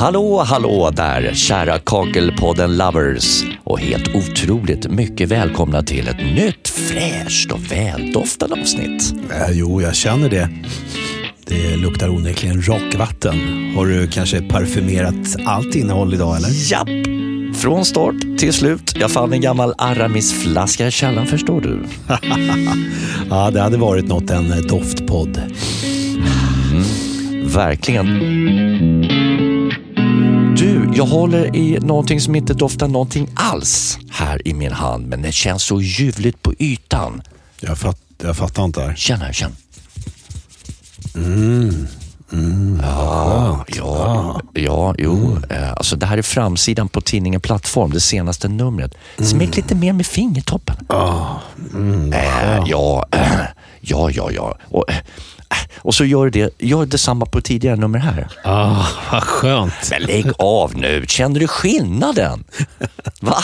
Hallå, hallå där, kära Kakelpodden lovers och helt otroligt mycket välkomna till ett nytt fräscht och väldoftande avsnitt. Eh, jo, jag känner det. Det luktar onekligen rakvatten. Har du kanske parfymerat allt innehåll idag eller? Japp! Från start till slut. Jag fann en gammal Aramis-flaska i källaren förstår du. ja, det hade varit något en doftpodd. Mm, verkligen. Du, jag håller i någonting som inte doftar någonting alls här i min hand, men det känns så ljuvligt på ytan. Jag, fatt, jag fattar inte. Känn här, känn. Mm. Mm, ja, ja, ja, jo. Mm. Eh, alltså det här är framsidan på tidningen Plattform, det senaste numret. Mm. Smek lite mer med fingertoppen. Oh, mm, äh, ja, ja, ja, ja. Och, och så gör det gör detsamma på tidigare nummer här. Ah, vad skönt. Men lägg av nu. Känner du skillnaden? Va?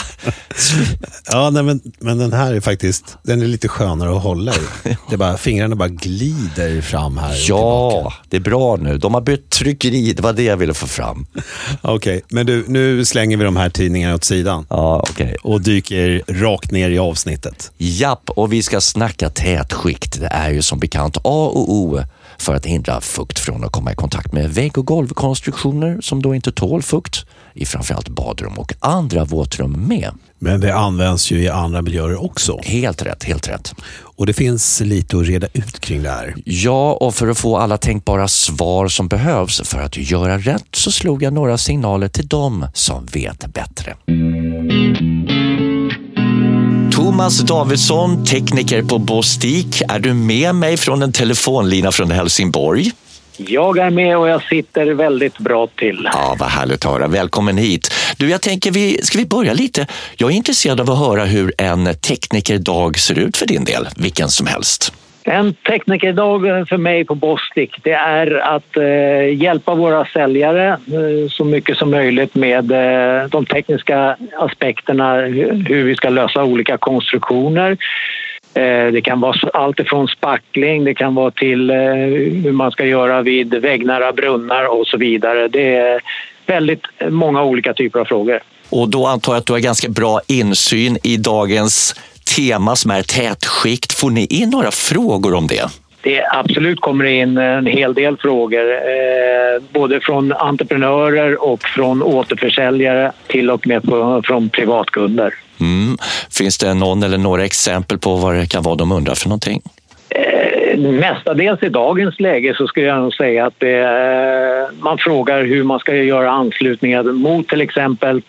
ja, nej, men, men den här är faktiskt den är lite skönare att hålla i. Det är bara, fingrarna bara glider fram här. Ja, det är bra nu. De har bytt tryckeri. Det var det jag ville få fram. Okej, okay, men du, nu slänger vi de här tidningarna åt sidan. Ja, okay. Och dyker rakt ner i avsnittet. Japp, och vi ska snacka tätskikt. Det är ju som bekant A och O för att hindra fukt från att komma i kontakt med vägg och golvkonstruktioner som då inte tål fukt i framförallt badrum och andra våtrum med. Men det används ju i andra miljöer också. Helt rätt, helt rätt. Och det finns lite att reda ut kring det här. Ja, och för att få alla tänkbara svar som behövs för att göra rätt så slog jag några signaler till dem som vet bättre. Thomas Davidsson, tekniker på Bostik. Är du med mig från en telefonlina från Helsingborg? Jag är med och jag sitter väldigt bra till. Ja, vad härligt att höra. Välkommen hit. Du, jag tänker, vi, ska vi börja lite? Jag är intresserad av att höra hur en teknikerdag ser ut för din del, vilken som helst. En teknikerdag för mig på Bostik det är att eh, hjälpa våra säljare eh, så mycket som möjligt med eh, de tekniska aspekterna, hur vi ska lösa olika konstruktioner. Eh, det kan vara allt ifrån spackling, det kan vara till eh, hur man ska göra vid väggnära brunnar och så vidare. Det är väldigt många olika typer av frågor. Och då antar jag att du har ganska bra insyn i dagens tema som är tätskikt. Får ni in några frågor om det? Det absolut kommer in en hel del frågor, eh, både från entreprenörer och från återförsäljare till och med på, från privatkunder. Mm. Finns det någon eller några exempel på vad det kan vara de undrar för någonting? Eh, mestadels i dagens läge så skulle jag nog säga att det, eh, man frågar hur man ska göra anslutningar mot till exempel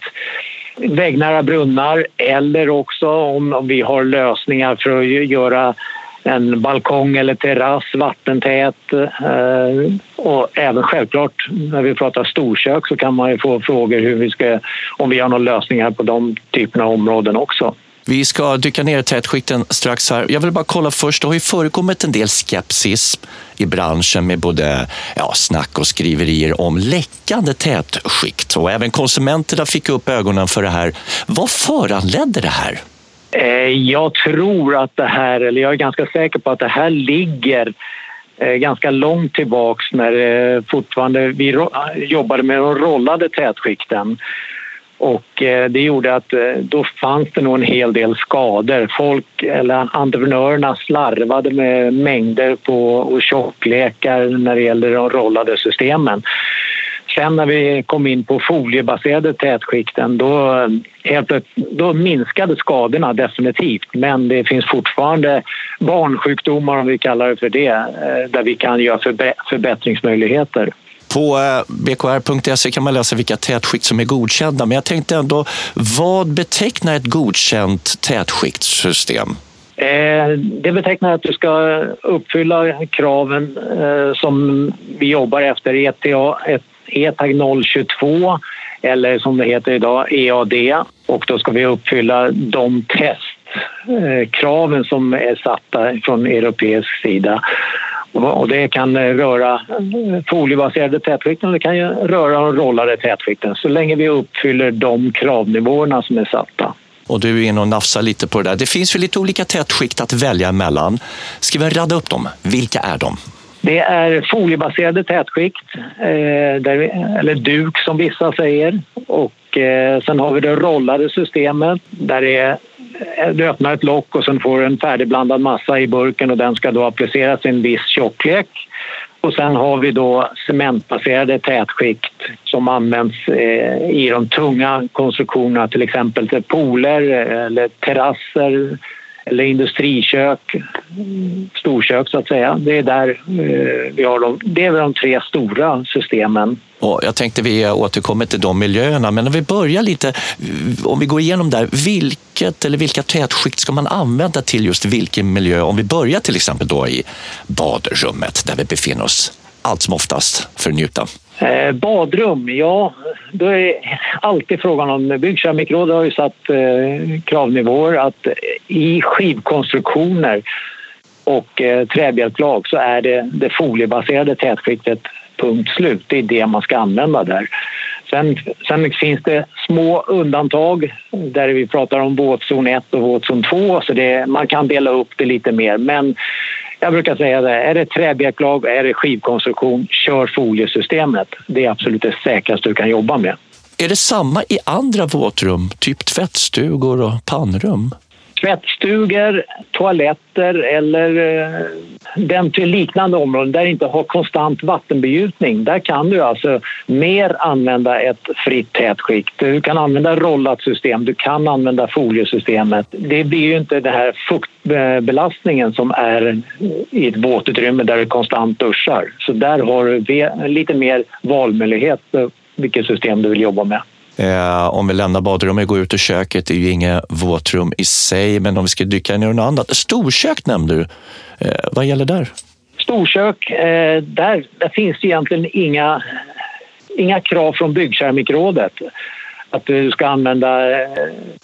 väggnära brunnar eller också om, om vi har lösningar för att göra en balkong eller terrass vattentät. Eh, och även självklart när vi pratar storkök så kan man ju få frågor hur vi ska, om vi har några lösningar på de typerna av områden också. Vi ska dyka ner i tätskikten strax här. Jag vill bara kolla först, det har ju förekommit en del skepsis i branschen med både ja, snack och skriverier om läckande tätskikt och även konsumenterna fick upp ögonen för det här. Vad föranledde det här? Eh, jag tror att det här, eller jag är ganska säker på att det här ligger eh, ganska långt tillbaks när eh, fortfarande vi jobbade med de rollade tätskikten. Och eh, det gjorde att eh, då fanns det nog en hel del skador. Folk, eller entreprenörerna slarvade med mängder på och tjocklekar när det gäller de rollade systemen. Sen när vi kom in på foliebaserade tätskikten då, eh, helt, då minskade skadorna definitivt men det finns fortfarande barnsjukdomar, om vi kallar det för det, där vi kan göra förbättringsmöjligheter. På eh, bkr.se kan man läsa vilka tätskikt som är godkända, men jag tänkte ändå, vad betecknar ett godkänt tätskiktssystem? Eh, det betecknar att du ska uppfylla kraven eh, som vi jobbar efter, ETA, ETAG 022 eller som det heter idag EAD och då ska vi uppfylla de testkraven som är satta från europeisk sida. Och det kan röra foliebaserade tätskikten och det kan röra de rollade tätskikten så länge vi uppfyller de kravnivåerna som är satta. Och du är inne och nafsar lite på det där. Det finns ju lite olika tätskikt att välja mellan. Ska vi rada upp dem? Vilka är de? Det är foliebaserade tätskikt, eh, eller duk som vissa säger. Och eh, sen har vi det rollade systemet där det är Eh, du öppnar ett lock och sen får du en färdigblandad massa i burken och den ska då appliceras i en viss tjocklek. Och sen har vi då cementbaserade tätskikt som används eh, i de tunga konstruktionerna, till exempel till pooler eh, eller terrasser eller industrikök, storkök så att säga. Det är där eh, vi har de, det är de tre stora systemen. Och jag tänkte vi återkommer till de miljöerna, men om vi börjar lite, om vi går igenom där, vilket eller vilka tätskikt ska man använda till just vilken miljö? Om vi börjar till exempel då i badrummet där vi befinner oss allt som oftast för att njuta. Eh, badrum, ja, då är alltid frågan om Byggkeramikrådet har ju satt eh, kravnivåer att i skivkonstruktioner och eh, träbjälklag så är det det foliebaserade tätskiktet punkt slut. Det är det man ska använda där. Sen, sen finns det små undantag där vi pratar om våtzon 1 och våtzon 2 så det, man kan dela upp det lite mer. Men jag brukar säga det, är det träbjälklag, är det skivkonstruktion, kör foliesystemet. Det är absolut det säkraste du kan jobba med. Är det samma i andra våtrum, typ tvättstugor och pannrum? Tvättstugor, toaletter eller eh, den till liknande områden där det inte har konstant vattenbegjutning. Där kan du alltså mer använda ett fritt tätskikt. Du kan använda rollat system, du kan använda foliesystemet. Det blir ju inte den här fuktbelastningen som är i ett våtutrymme där du konstant duschar. Så där har du lite mer valmöjlighet vilket system du vill jobba med. Eh, om vi lämnar badrummet och går ut ur köket, det är ju inget våtrum i sig, men om vi ska dyka ner i något annat. Storkök nämnde du. Eh, vad gäller där? Storkök, eh, där, där finns det egentligen inga, inga krav från Byggkeramikrådet att du ska använda eh,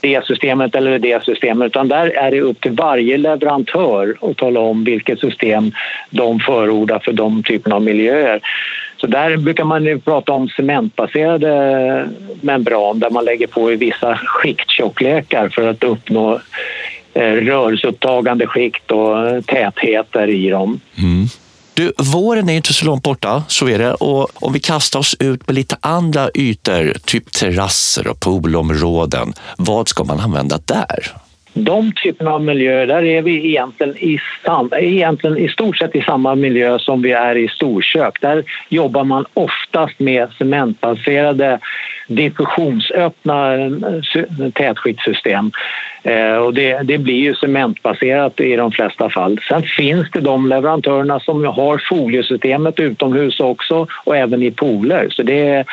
det systemet eller det systemet utan där är det upp till varje leverantör att tala om vilket system de förordar för de typen av miljöer. Så där brukar man prata om cementbaserade membran där man lägger på i vissa skikttjocklekar för att uppnå eh, rörelseupptagande skikt och tätheter i dem. Mm. Du, våren är inte så långt borta, så är det. Och om vi kastar oss ut på lite andra ytor, typ terrasser och poolområden, vad ska man använda där? De typerna av miljöer, där är vi egentligen i, sam, egentligen i stort sett i samma miljö som vi är i storkök. Där jobbar man oftast med cementbaserade diffusionsöppna eh, tätskiktssystem. Eh, och det, det, blir ju cementbaserat i de flesta fall. Sen finns det de leverantörerna som har foliesystemet utomhus också och även i pooler. Så det,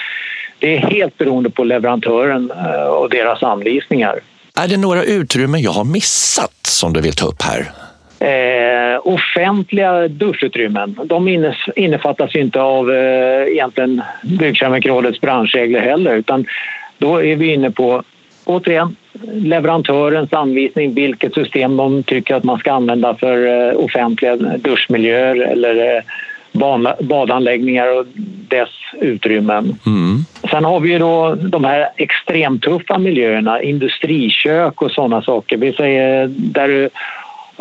det är helt beroende på leverantören eh, och deras anvisningar. Är det några utrymmen jag har missat som du vill ta upp här? Eh, offentliga duschutrymmen de innefattas inte av eh, egentligen Byggkemikrådets branschregler heller utan då är vi inne på återigen leverantörens anvisning vilket system de tycker att man ska använda för eh, offentliga duschmiljöer eller eh, badanläggningar och dess utrymmen. Mm. Sen har vi ju då de här extremtuffa miljöerna, industrikök och sådana saker. Vi säger där du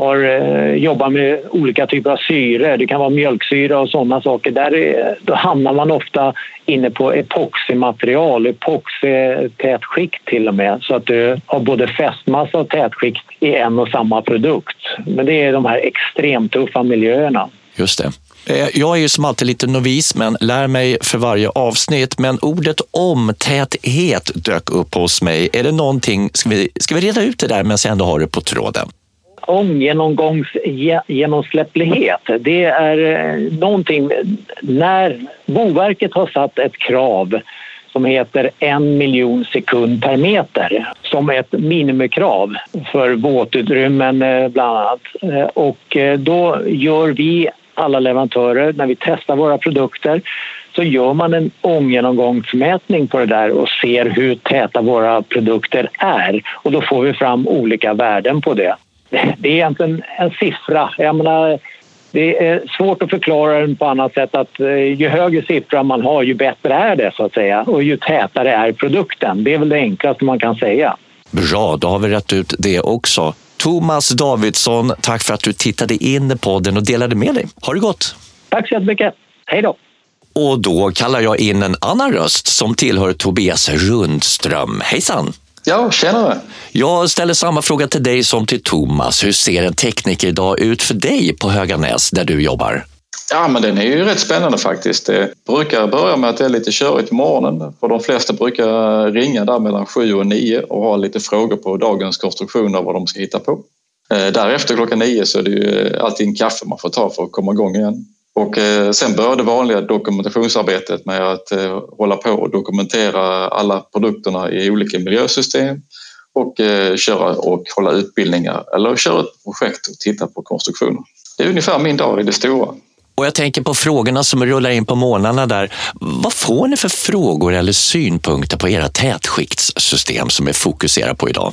har eh, jobbat med olika typer av syre, det kan vara mjölksyra och sådana saker. Där är, då hamnar man ofta inne på epoximaterial, epoxitätskikt till och med så att du har både fästmassa och tätskikt i en och samma produkt. Men det är de här extremtuffa miljöerna. Just det. Eh, jag är ju som alltid lite novis, men lär mig för varje avsnitt. Men ordet omtäthet dök upp hos mig. Är det någonting, ska vi, ska vi reda ut det där men jag ändå har det på tråden? Omgenomgångsgenomsläpplighet, det är eh, någonting när Boverket har satt ett krav som heter en miljon sekund per meter som ett minimikrav för våtutrymmen eh, bland annat. Och då gör vi alla leverantörer när vi testar våra produkter så gör man en ånggenomgångsmätning på det där och ser hur täta våra produkter är och då får vi fram olika värden på det. Det är egentligen en siffra. Jag menar, det är svårt att förklara den på annat sätt att eh, ju högre siffra man har ju bättre är det så att säga och ju tätare är produkten. Det är väl det enklaste man kan säga. Bra, då har vi rätt ut det också. Thomas Davidsson, tack för att du tittade in i podden och delade med dig. Ha det gott! Tack så jättemycket. Hej då. Och då kallar jag in en annan röst som tillhör Tobias Rundström. Hejsan! Ja, tjenare! Jag ställer samma fråga till dig som till Thomas. Hur ser en teknikerdag ut för dig på Höganäs där du jobbar? Ja, men den är ju rätt spännande faktiskt. Det brukar börja med att det är lite körigt på morgonen. För de flesta brukar ringa där mellan sju och nio och ha lite frågor på dagens konstruktioner och vad de ska hitta på. Eh, därefter klockan nio så är det ju alltid en kaffe man får ta för att komma igång igen. Och eh, sen börjar det vanliga dokumentationsarbetet med att eh, hålla på och dokumentera alla produkterna i olika miljösystem och köra och hålla utbildningar eller köra ett projekt och titta på konstruktioner. Det är ungefär min dag i det stora. Och jag tänker på frågorna som rullar in på månaderna där. Vad får ni för frågor eller synpunkter på era tätskiktssystem som är fokuserade på idag?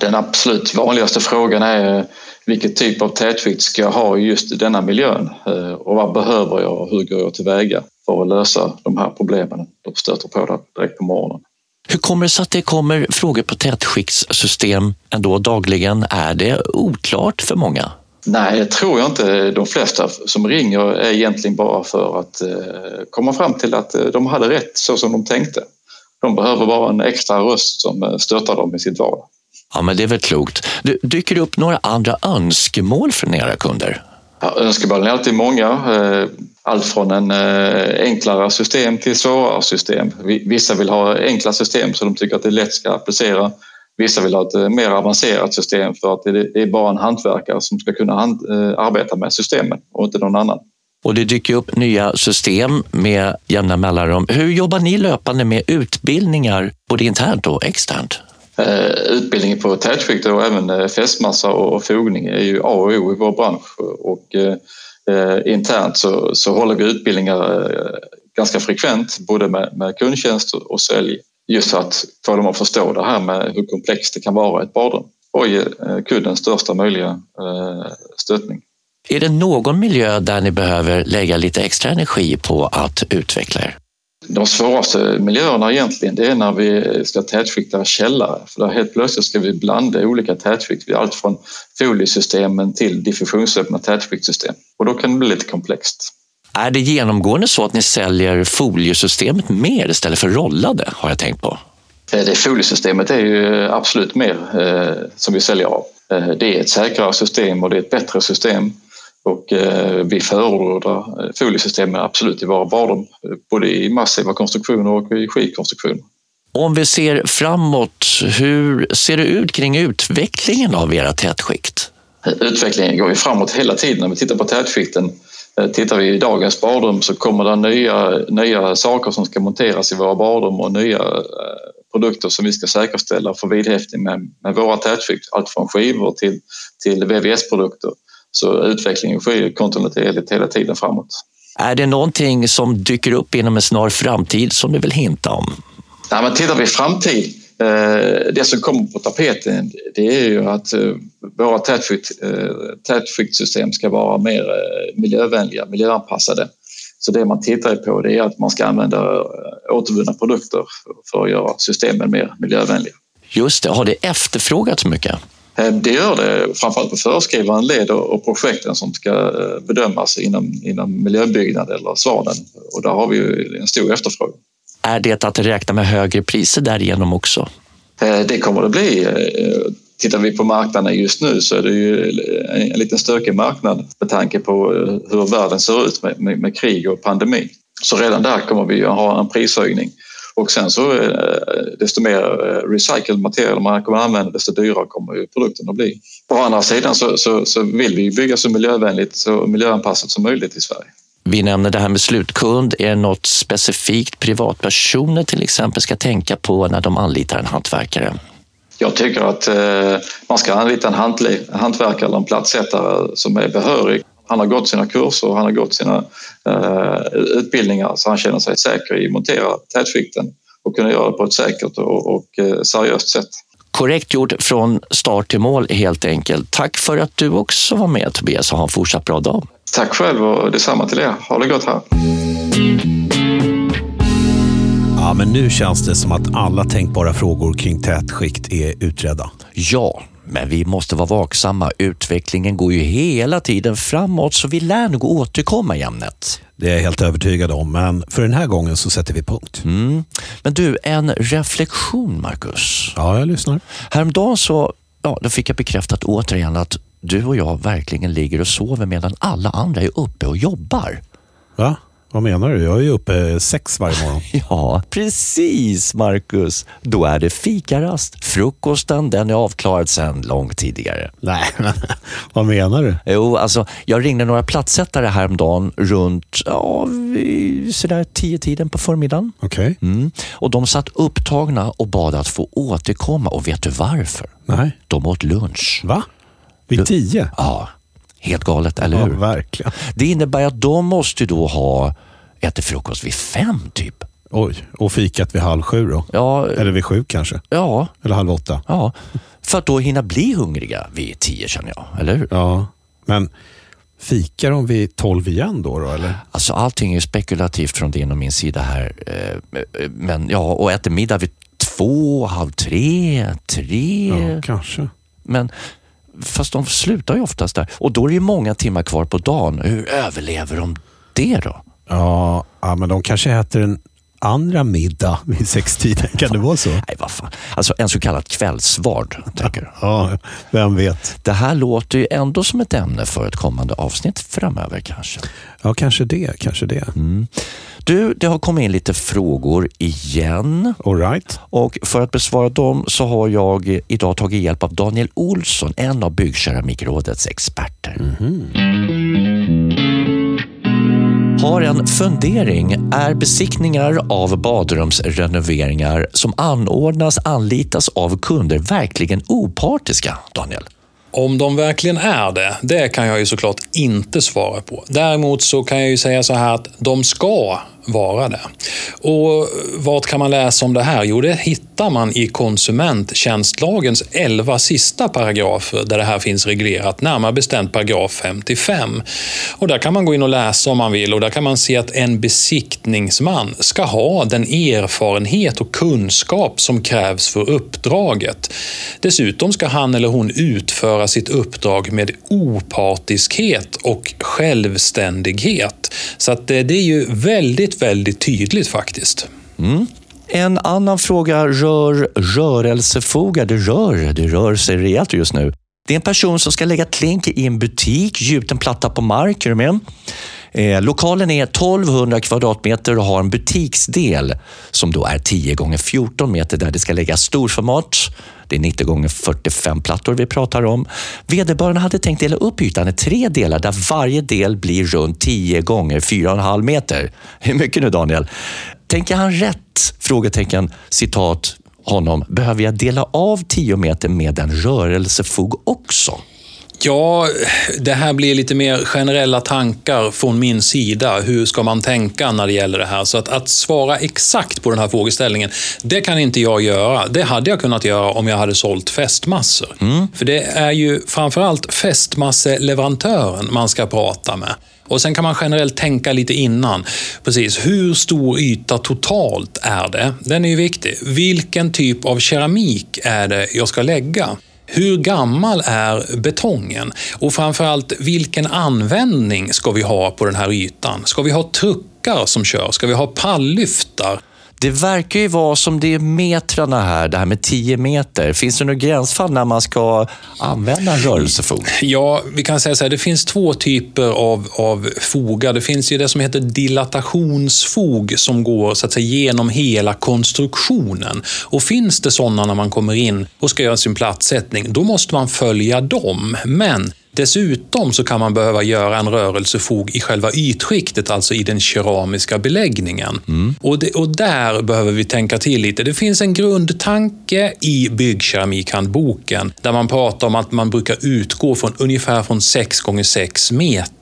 Den absolut vanligaste frågan är vilken typ av tätskikt ska jag ha i just denna miljön eh, och vad behöver jag och hur går jag tillväga för att lösa de här problemen de stöter på där direkt på morgonen. Hur kommer det sig att det kommer frågor på tätskiktssystem ändå dagligen? Är det oklart för många? Nej, det tror jag inte. De flesta som ringer är egentligen bara för att eh, komma fram till att eh, de hade rätt så som de tänkte. De behöver bara en extra röst som eh, stöttar dem i sitt val. Ja, men det är väl klokt. Du, dyker det upp några andra önskemål från era kunder? Ja, önskemålen är alltid många. Allt från en enklare system till svårare system. Vissa vill ha enkla system så de tycker att det lätt ska applicera. Vissa vill ha ett eh, mer avancerat system för att det är bara en hantverkare som ska kunna eh, arbeta med systemen och inte någon annan. Och det dyker upp nya system med jämna mellanrum. Hur jobbar ni löpande med utbildningar, både internt och externt? Uh, utbildning på tätskikt och även fästmassa och fogning är ju A och O i vår bransch och internt så, så håller vi utbildningar ganska frekvent både med, med kundtjänst och sälj just att få dem att förstå det här med hur komplext det kan vara ett badrum och ge eh, kunden största möjliga eh, stöttning. Är det någon miljö där ni behöver lägga lite extra energi på att utveckla er? De svåraste miljöerna egentligen det är när vi ska tätskikta källare för där helt plötsligt ska vi blanda olika tätskikt, allt från foliesystemen till diffusionsöppna tätskiktsystem och då kan det bli lite komplext. Är det genomgående så att ni säljer foliesystemet mer istället för rollade, har jag tänkt på? Eh, det foliesystemet är ju absolut mer eh, som vi säljer av. Eh, det är ett säkrare system och det är ett bättre system. Och eh, vi förordar eh, foliesystemet absolut i våra badrum, både i massiva konstruktioner och i skidkonstruktioner. Om vi ser framåt, hur ser det ut kring utvecklingen av era tätskikt? Utvecklingen går ju framåt hela tiden. När vi tittar på tätskikten Eh, tittar vi i dagens badrum så kommer det nya, nya saker som ska monteras i våra badrum och nya eh, produkter som vi ska säkerställa för vidhäftning med, med våra tätskikt. Allt från skivor till, till VVS-produkter. Så utvecklingen sker kontinuerligt hela tiden framåt. Är det någonting som dyker upp inom en snar framtid som du vill hinta om? Ja, men tittar vi framtid Eh, det som kommer på tapeten det är ju att eh, våra tätskiktsystem ska vara mer eh, miljövänliga, miljöanpassade. Så det man tittar på det är att man ska använda återvunna produkter för att göra systemen mer miljövänliga. Just det, har det efterfrågats mycket? Det gör det, framförallt på föreskrivande led och projekten som ska bedömas inom, inom miljöbyggnad eller svanen. Och där har vi en stor efterfrågan. Är det att räkna med högre priser därigenom också? Eh, det kommer det bli. Eh, tittar vi på marknaden just nu så är det ju en liten stökig marknad med tanke på eh, hur världen ser ut med, med, med krig och pandemi. Så redan där kommer vi att ha en prishöjning. Och sen så desto mer recycled material man kommer att använda desto dyrare kommer ju produkten att bli. På andra sidan så, så, så vill vi bygga så miljövänligt och miljöanpassat som möjligt i Sverige. Vi nämner det här med slutkund. Är det något specifikt privatpersoner till exempel ska tänka på när de anlitar en hantverkare? Jag tycker att eh, man ska anlita en hantverkare eller en plattsättare som är behörig. Han har gått sina kurser och han har gått sina eh, utbildningar så han känner sig säker i att montera tätskikten och kunna göra det på ett säkert och, eh, seriöst sätt. Korrekt gjort från start till mål helt enkelt. Tack för att du också var med Tobias och ha en fortsatt bra dag. Tack själv och detsamma till er. Ha det gott här. Ja, men nu känns det som att alla tänkbara frågor kring tätskikt är utredda. Ja, Men vi måste vara vaksamma. Utvecklingen går ju hela tiden framåt så vi lär nog återkomma i ämnet. Det är jag helt övertygad om, men för den här gången så sätter vi punkt. Mm. Men du, en reflektion Marcus. Ja, jag lyssnar. Häromdagen så ja, då fick jag bekräftat återigen att du och jag verkligen ligger och sover medan alla andra är uppe och jobbar. Va? Vad menar du? Jag är ju uppe sex varje morgon. Ja, precis Marcus. Då är det fikarast. Frukosten den är avklarad sedan långt tidigare. Nej, men vad menar du? Jo, alltså jag ringde några plattsättare häromdagen runt ja, sådär tio tiden på förmiddagen. Okej. Mm. Och de satt upptagna och bad att få återkomma och vet du varför? Nej. De åt lunch. Va? Vid tio? Ja, helt galet, eller Ja, hur? verkligen. Det innebär att de måste då ha ätit frukost vid fem typ. Oj, och fikat vid halv sju då? Ja, Eller vid sju kanske? ja, Eller halv åtta? ja. För att då hinna bli hungriga vid tio känner jag, eller hur? Ja, men fikar de vid tolv igen då? då eller? Alltså allting är spekulativt från din och min sida här. Eh, Men ja, och äter middag vid två, halv tre, tre. Ja, kanske. Men fast de slutar ju oftast där. Och då är det ju många timmar kvar på dagen. Hur överlever de det då? Ja, ja, men de kanske äter en andra middag vid sextiden. Kan det vara så? Nej, vad fan. Alltså en så kallad kvällsvard, tänker. Ja, vem vet. Det här låter ju ändå som ett ämne för ett kommande avsnitt framöver kanske. Ja, kanske det. Kanske det. Du, det har kommit in lite frågor igen. All right. Och för att besvara dem så har jag idag tagit hjälp av Daniel Olsson, en av Byggkeramikrådets experter. Har en fundering. Är besiktningar av badrumsrenoveringar som anordnas anlitas av kunder verkligen opartiska, Daniel? Om de verkligen är det, det kan jag ju såklart inte svara på. Däremot så kan jag ju säga så här att de ska vara det. Och vart kan man läsa om det här? Jo, det hittar man i konsumenttjänstlagens 11 sista paragrafer där det här finns reglerat, närmare bestämt paragraf 55. Och där kan man gå in och läsa om man vill och där kan man se att en besiktningsman ska ha den erfarenhet och kunskap som krävs för uppdraget. Dessutom ska han eller hon utföra sitt uppdrag med opartiskhet och självständighet. Så att det, det är ju väldigt, väldigt tydligt faktiskt. En annan fråga rör rörelsefogar. Det rör, det rör sig rejält just nu. Det är en person som ska lägga klink i en butik, gjuten platta på mark. Är du med? Eh, lokalen är 1200 kvadratmeter och har en butiksdel som då är 10 gånger 14 meter där det ska läggas storformat. Det är 90 gånger 45 plattor vi pratar om. Vederbörande hade tänkt dela upp ytan i tre delar där varje del blir runt 10 gånger 4,5 meter. Hur mycket nu Daniel? Tänker han rätt? Frågetecken, citat honom. Behöver jag dela av 10 meter med en rörelsefog också? Ja, det här blir lite mer generella tankar från min sida. Hur ska man tänka när det gäller det här? Så att, att svara exakt på den här frågeställningen, det kan inte jag göra. Det hade jag kunnat göra om jag hade sålt fästmassor. För det är ju framförallt fästmasseleverantören man ska prata med. Och Sen kan man generellt tänka lite innan. Precis, hur stor yta totalt är det? Den är ju viktig. Vilken typ av keramik är det jag ska lägga? Hur gammal är betongen? Och framförallt, vilken användning ska vi ha på den här ytan? Ska vi ha truckar som kör? Ska vi ha palllyftar? Det verkar ju vara som det är metrarna här, det här med 10 meter. Finns det något gränsfall när man ska använda en rörelsefog? Ja, vi kan säga så här, det finns två typer av, av fogar. Det finns ju det som heter dilatationsfog som går så att säga, genom hela konstruktionen. Och finns det sådana när man kommer in och ska göra sin platssättning, då måste man följa dem. Men Dessutom så kan man behöva göra en rörelsefog i själva ytskiktet, alltså i den keramiska beläggningen. Och, det, och där behöver vi tänka till lite. Det finns en grundtanke i byggkeramikhandboken där man pratar om att man brukar utgå från ungefär från 6 gånger 6 meter,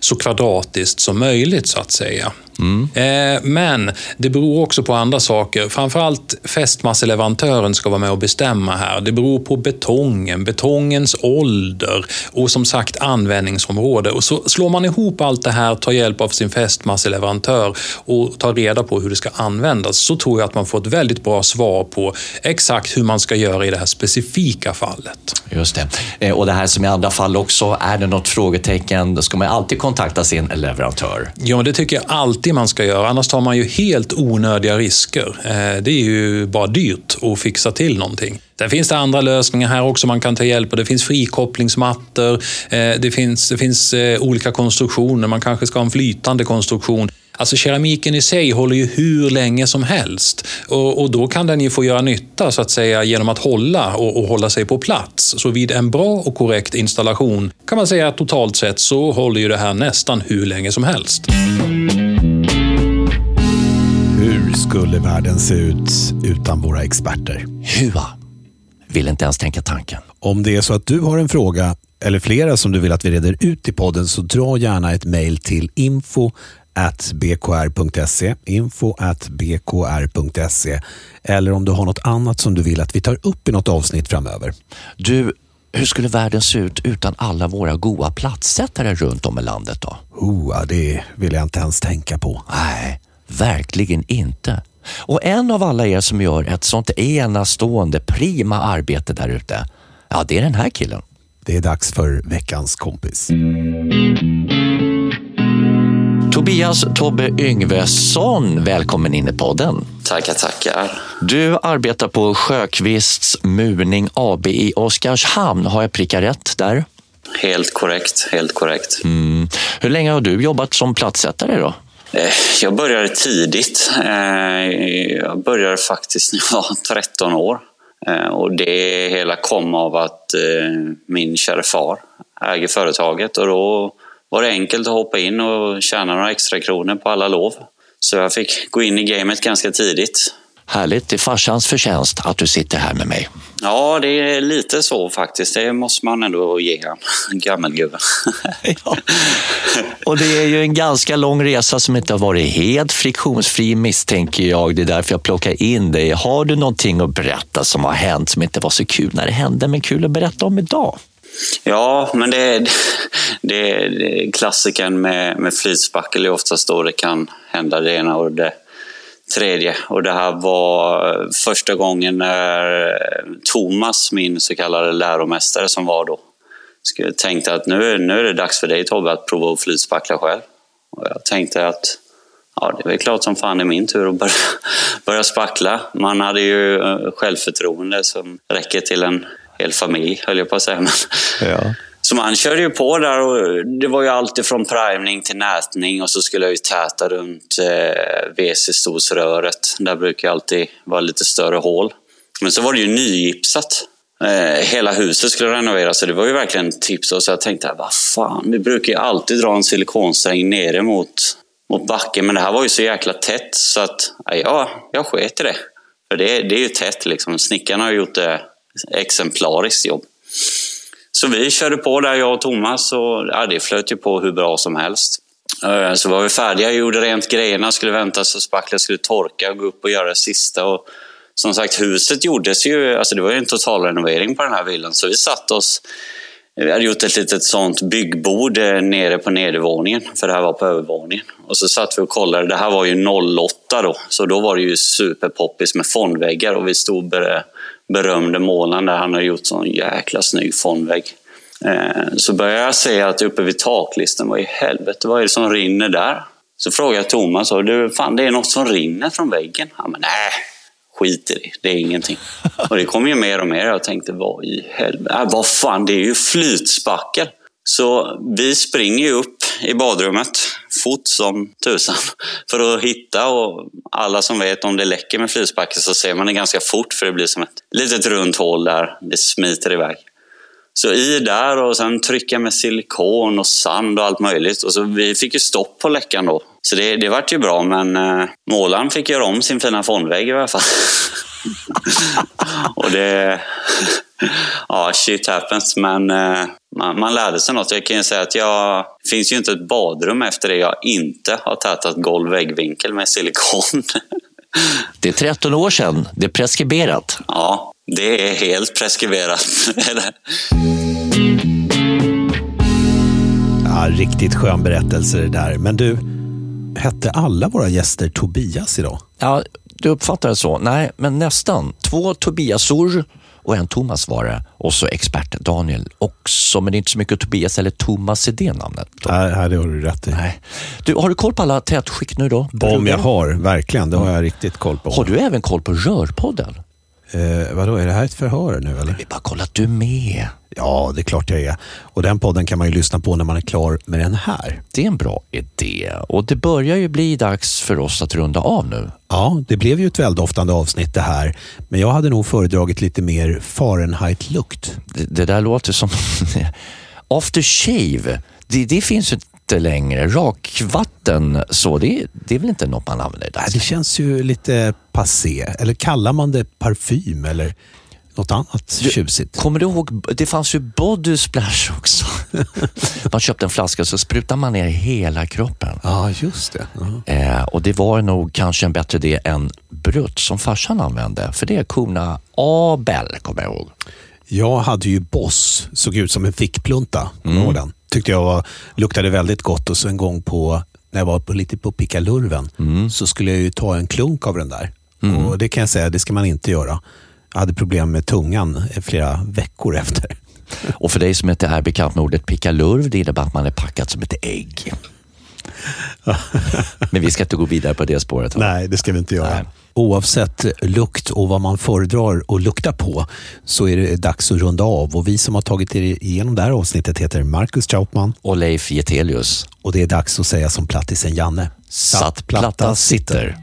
så kvadratiskt som möjligt så att säga. Mm. Eh, men det beror också på andra saker. Framförallt fästmasseleverantören ska vara med och bestämma här. Det beror på betongen, betongens ålder och som sagt användningsområde. Och så slår man ihop allt det här, tar hjälp av sin fästmasseleverantör och tar reda på hur det ska användas, så tror jag att man får ett väldigt bra svar på exakt hur man ska göra i det här specifika fallet. Just det. Eh, och det här som i andra fall också, är det något frågetecken, då ska man alltid kontakta sin leverantör. Ja, det tycker jag alltid man ska göra, annars tar man ju helt onödiga risker. Eh, det är ju bara dyrt att fixa till någonting. Sen finns det andra lösningar här också man kan ta hjälp av. Det finns frikopplingsmattor, eh, det finns, det finns eh, olika konstruktioner, man kanske ska ha en flytande konstruktion. Alltså keramiken i sig håller ju hur länge som helst och, och, då kan den ju få göra nytta så att säga genom att hålla och, och, hålla sig på plats. Så vid en bra och korrekt installation kan man säga att totalt sett så håller ju det här nästan hur länge som helst. Hur skulle världen se ut utan våra experter? Hua vill inte ens tänka tanken. Om det är så att du har en fråga eller flera som du vill att vi reder ut i podden så dra gärna ett mejl till info bkr.se, info bkr.se eller om du har något annat som du vill att vi tar upp i något avsnitt framöver. Du, hur skulle världen se ut utan alla våra goa platssättare runt om i landet då? Oh, det vill jag inte ens tänka på. Nej, verkligen inte. Och en av alla er som gör ett sånt enastående prima arbete där ute, ja det är den här killen. Det är dags för veckans kompis. Tobias Tobbe Yngvesson, välkommen in i podden. Tackar, tackar. Du arbetar på Sjökvists Murning AB i Oskarshamn. Har jag prickat rätt där? Helt korrekt, helt korrekt. Mm. Hur länge har du jobbat som platssättare då? Eh, jag började tidigt. Eh, jag började faktiskt när jag var 13 år. Eh, och det hela kom av att min kära far äger företaget och då var det enkelt att hoppa in och tjäna några extra kronor på alla lov. Så jag fick gå in i gamet ganska tidigt. Härligt, det är farsans förtjänst att du sitter här med mig. Ja, det är lite så faktiskt. Det måste man ändå ge han. Gammelgubben. ja. Och det är ju en ganska lång resa som inte har varit helt friktionsfri misstänker jag. Det är därför jag plockar in dig. Har du någonting att berätta som har hänt som inte var så kul när det hände, men kul att berätta om idag? Ja, men det, det, det klassikern med, med flytspackel är oftast då det kan hända det ena och det tredje. Och det här var första gången när Thomas, min så kallade läromästare som var då, tänkte att nu, nu är det dags för dig Tobbe att prova att flytspackla själv. Och jag tänkte att ja, det är klart som fan är min tur att börja, börja spackla. Man hade ju eh, självförtroende som räcker till en hel familj, höll jag på att säga. Men, ja. Så man körde ju på där och det var ju allt från primning till nätning och så skulle jag ju täta runt eh, WC-stolsröret. Där brukar alltid vara lite större hål. Men så var det ju nygipsat. Eh, hela huset skulle renoveras så det var ju verkligen tips. Och så jag tänkte, vad fan, vi brukar ju alltid dra en silikonsträng nere mot, mot backen. Men det här var ju så jäkla tätt så att ja, jag sket i det. För det, det är ju tätt liksom. Snickarna har gjort det exemplariskt jobb. Så vi körde på där, jag och Thomas, och ja, det flöt ju på hur bra som helst. Eh, så var vi färdiga, gjorde rent grejerna, skulle vänta så spacklet skulle torka och gå upp och göra det sista. Och som sagt, huset gjordes ju, alltså det var ju en totalrenovering på den här villan, så vi satt oss vi hade gjort ett litet sånt byggbord eh, nere på nedervåningen, för det här var på övervåningen. Och så satt vi och kollade, det här var ju 08 då, så då var det ju superpoppis med fondväggar och vi stod berömde målaren där, han har gjort sån jäkla snygg fondvägg. Eh, så började jag se att uppe vid taklisten, vad i helvete, vad är det som rinner där? Så frågade jag Thomas, du, fan det är något som rinner från väggen. Han men nej, skit i det, det är ingenting. Och det kom ju mer och mer, jag tänkte, vad i helvete, äh, vad fan, det är ju flytspackel. Så vi springer ju upp i badrummet fort som tusan för att hitta och alla som vet om det läcker med flisbacken så ser man det ganska fort för det blir som ett litet runt hål där det smiter iväg. Så i där och sen trycka med silikon och sand och allt möjligt. Och så vi fick ju stopp på läckan då. Så det, det vart ju bra, men eh, målaren fick göra om sin fina fondvägg i alla fall. och det... ja, shit happens, men eh, man, man lärde sig något. Jag kan ju säga att jag... Det finns ju inte ett badrum efter det jag inte har tätat golv-väggvinkel med silikon. Det är 13 år sedan. Det är preskriberat. ja, det är helt preskriberat. Ja, riktigt skön berättelse det där. Men du, hette alla våra gäster Tobias idag? Ja, du uppfattar det så? Nej, men nästan. Två Tobiasor och en Thomas var det. Och så expert Daniel också, men det är inte så mycket Tobias eller Thomas i det namnet. Nej, nej, det har du rätt i. Nej. Du, har du koll på alla tätskikt nu då? Om jag har, verkligen. Det har jag riktigt koll på. Har du även koll på Rörpodden? Eh, vadå, är det här ett förhör nu eller? Vi bara kolla att du är med. Ja, det är klart jag är. Och den podden kan man ju lyssna på när man är klar med den här. Det är en bra idé och det börjar ju bli dags för oss att runda av nu. Ja, det blev ju ett väldoftande avsnitt det här. Men jag hade nog föredragit lite mer Fahrenheit-lukt. Det, det där låter som aftershave. Det, det finns ju inte längre. Rakvatten, så det, det är väl inte något man använder Det dagsläget? känns ju lite passé. Eller kallar man det parfym eller något annat tjusigt? Kommer du ihåg, det fanns ju body splash också. man köpte en flaska så sprutade man ner hela kroppen. Ja, just det. Ja. Eh, och det var nog kanske en bättre idé än Brutt som farsan använde. För det är korna Abel, kommer jag ihåg. Jag hade ju Boss, såg ut som en fickplunta. Kommer du ihåg den? Tyckte jag var, luktade väldigt gott och så en gång på, när jag var på, lite på pickalurven så skulle jag ju ta en klunk av den där. Och Det kan jag säga, det ska man inte göra. Jag hade problem med tungan flera veckor efter. Och för dig som inte är bekant med ordet pickalurv, det innebär att man är packad som ett ägg. Men vi ska inte gå vidare på det spåret. va? Nej, det ska vi inte göra. Nej. Oavsett lukt och vad man föredrar att lukta på så är det dags att runda av. Och Vi som har tagit er igenom det här avsnittet heter Marcus Trautman Och Leif Getelius. och det är dags att säga som plattisen Janne. Satt platta sitter.